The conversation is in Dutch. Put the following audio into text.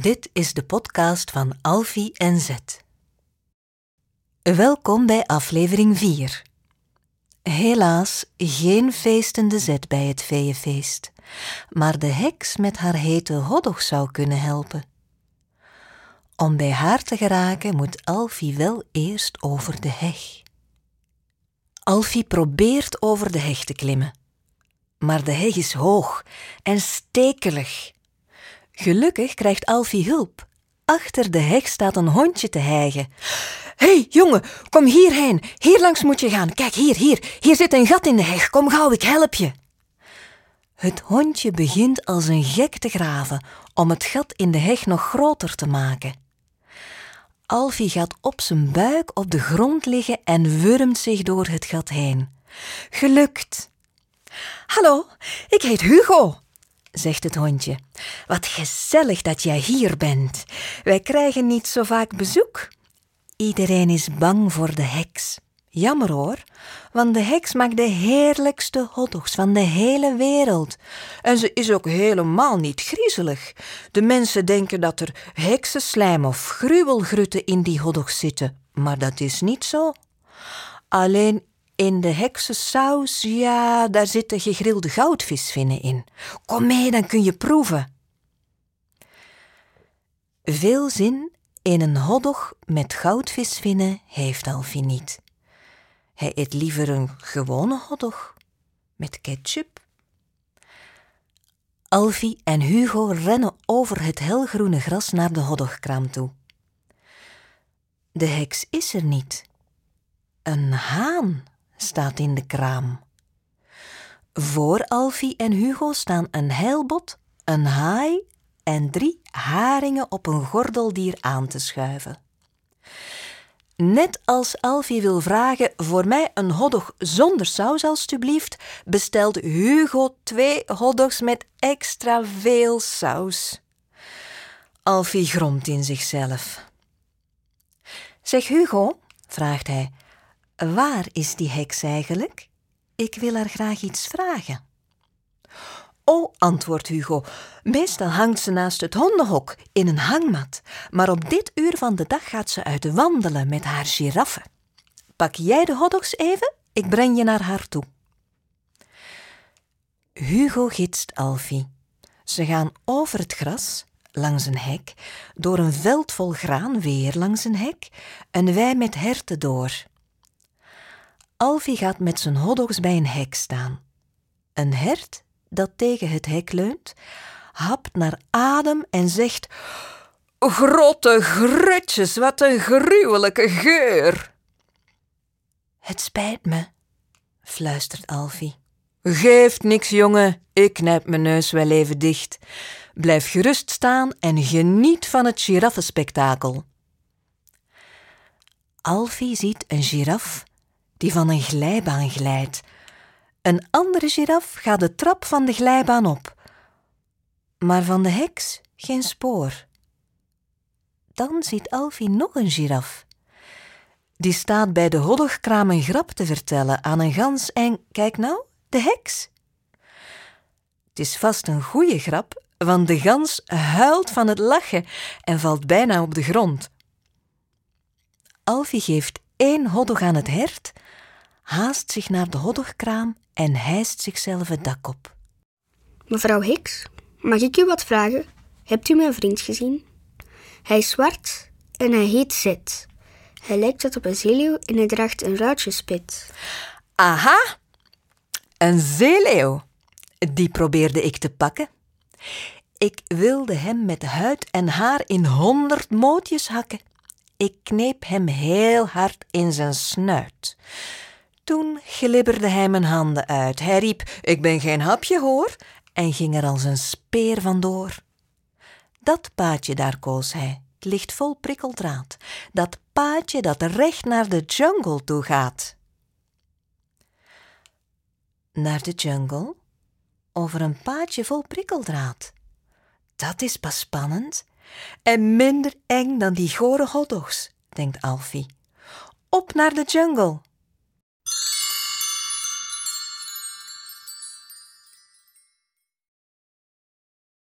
Dit is de podcast van Alfie en Zet. Welkom bij aflevering 4. Helaas geen feestende Zet bij het feeënfeest, maar de heks met haar hete hoddog zou kunnen helpen. Om bij haar te geraken moet Alfie wel eerst over de heg. Alfie probeert over de heg te klimmen, maar de heg is hoog en stekelig Gelukkig krijgt Alfie hulp. Achter de heg staat een hondje te hijgen. Hé, hey, jongen, kom hierheen. Hier langs moet je gaan. Kijk, hier, hier. Hier zit een gat in de heg. Kom gauw, ik help je. Het hondje begint als een gek te graven om het gat in de heg nog groter te maken. Alfie gaat op zijn buik op de grond liggen en wurmt zich door het gat heen. Gelukt! Hallo, ik heet Hugo zegt het hondje. Wat gezellig dat jij hier bent. Wij krijgen niet zo vaak bezoek. Iedereen is bang voor de heks. Jammer hoor, want de heks maakt de heerlijkste hotdogs van de hele wereld. En ze is ook helemaal niet griezelig. De mensen denken dat er heksenslijm of gruwelgrutten in die hotdogs zitten, maar dat is niet zo. Alleen in de heksensaus, ja, daar zitten gegrilde goudvisvinnen in. Kom mee, dan kun je proeven. Veel zin in een hotdog met goudvisvinnen heeft Alfie niet. Hij eet liever een gewone hotdog met ketchup. Alfie en Hugo rennen over het helgroene gras naar de hotdogkraam toe. De heks is er niet. Een haan staat in de kraam. Voor Alfie en Hugo staan een heilbot, een haai en drie haringen op een gordeldier aan te schuiven. Net als Alfie wil vragen voor mij een hotdog zonder saus alstublieft, bestelt Hugo twee hotdogs met extra veel saus. Alfie gromt in zichzelf. Zeg Hugo, vraagt hij, Waar is die heks eigenlijk? Ik wil haar graag iets vragen. Oh, antwoordt Hugo, meestal hangt ze naast het hondenhok in een hangmat, maar op dit uur van de dag gaat ze uit wandelen met haar giraffe. Pak jij de hotdogs even? Ik breng je naar haar toe. Hugo gidst Alfie. Ze gaan over het gras, langs een hek, door een veld vol graan weer langs een hek, een wei met herten door. Alfie gaat met zijn hotdogs bij een hek staan. Een hert dat tegen het hek leunt, hapt naar adem en zegt: Grote grutjes, wat een gruwelijke geur! Het spijt me, fluistert Alfie. Geeft niks, jongen, ik knijp mijn neus wel even dicht. Blijf gerust staan en geniet van het giraffenspektakel. Alfie ziet een giraf die van een glijbaan glijdt. Een andere giraf gaat de trap van de glijbaan op, maar van de heks geen spoor. Dan ziet Alfie nog een giraf. Die staat bij de hoddogkraam een grap te vertellen aan een gans en kijk nou, de heks. Het is vast een goeie grap, want de gans huilt van het lachen en valt bijna op de grond. Alfie geeft één hoddog aan het hert haast zich naar de hoddogkraam en hijst zichzelf het dak op. Mevrouw Hicks, mag ik u wat vragen? Hebt u mijn vriend gezien? Hij is zwart en hij heet Zet. Hij lijkt wat op een zeeleeuw en hij draagt een ruitjespit. Aha, een zeeleeuw. Die probeerde ik te pakken. Ik wilde hem met huid en haar in honderd mootjes hakken. Ik kneep hem heel hard in zijn snuit. Toen glibberde hij mijn handen uit. Hij riep: Ik ben geen hapje hoor, en ging er als een speer vandoor. Dat paadje daar koos hij. Het ligt vol prikkeldraad. Dat paadje dat recht naar de jungle toe gaat. Naar de jungle? Over een paadje vol prikkeldraad. Dat is pas spannend. En minder eng dan die gore hotdogs, denkt Alfie. Op naar de jungle.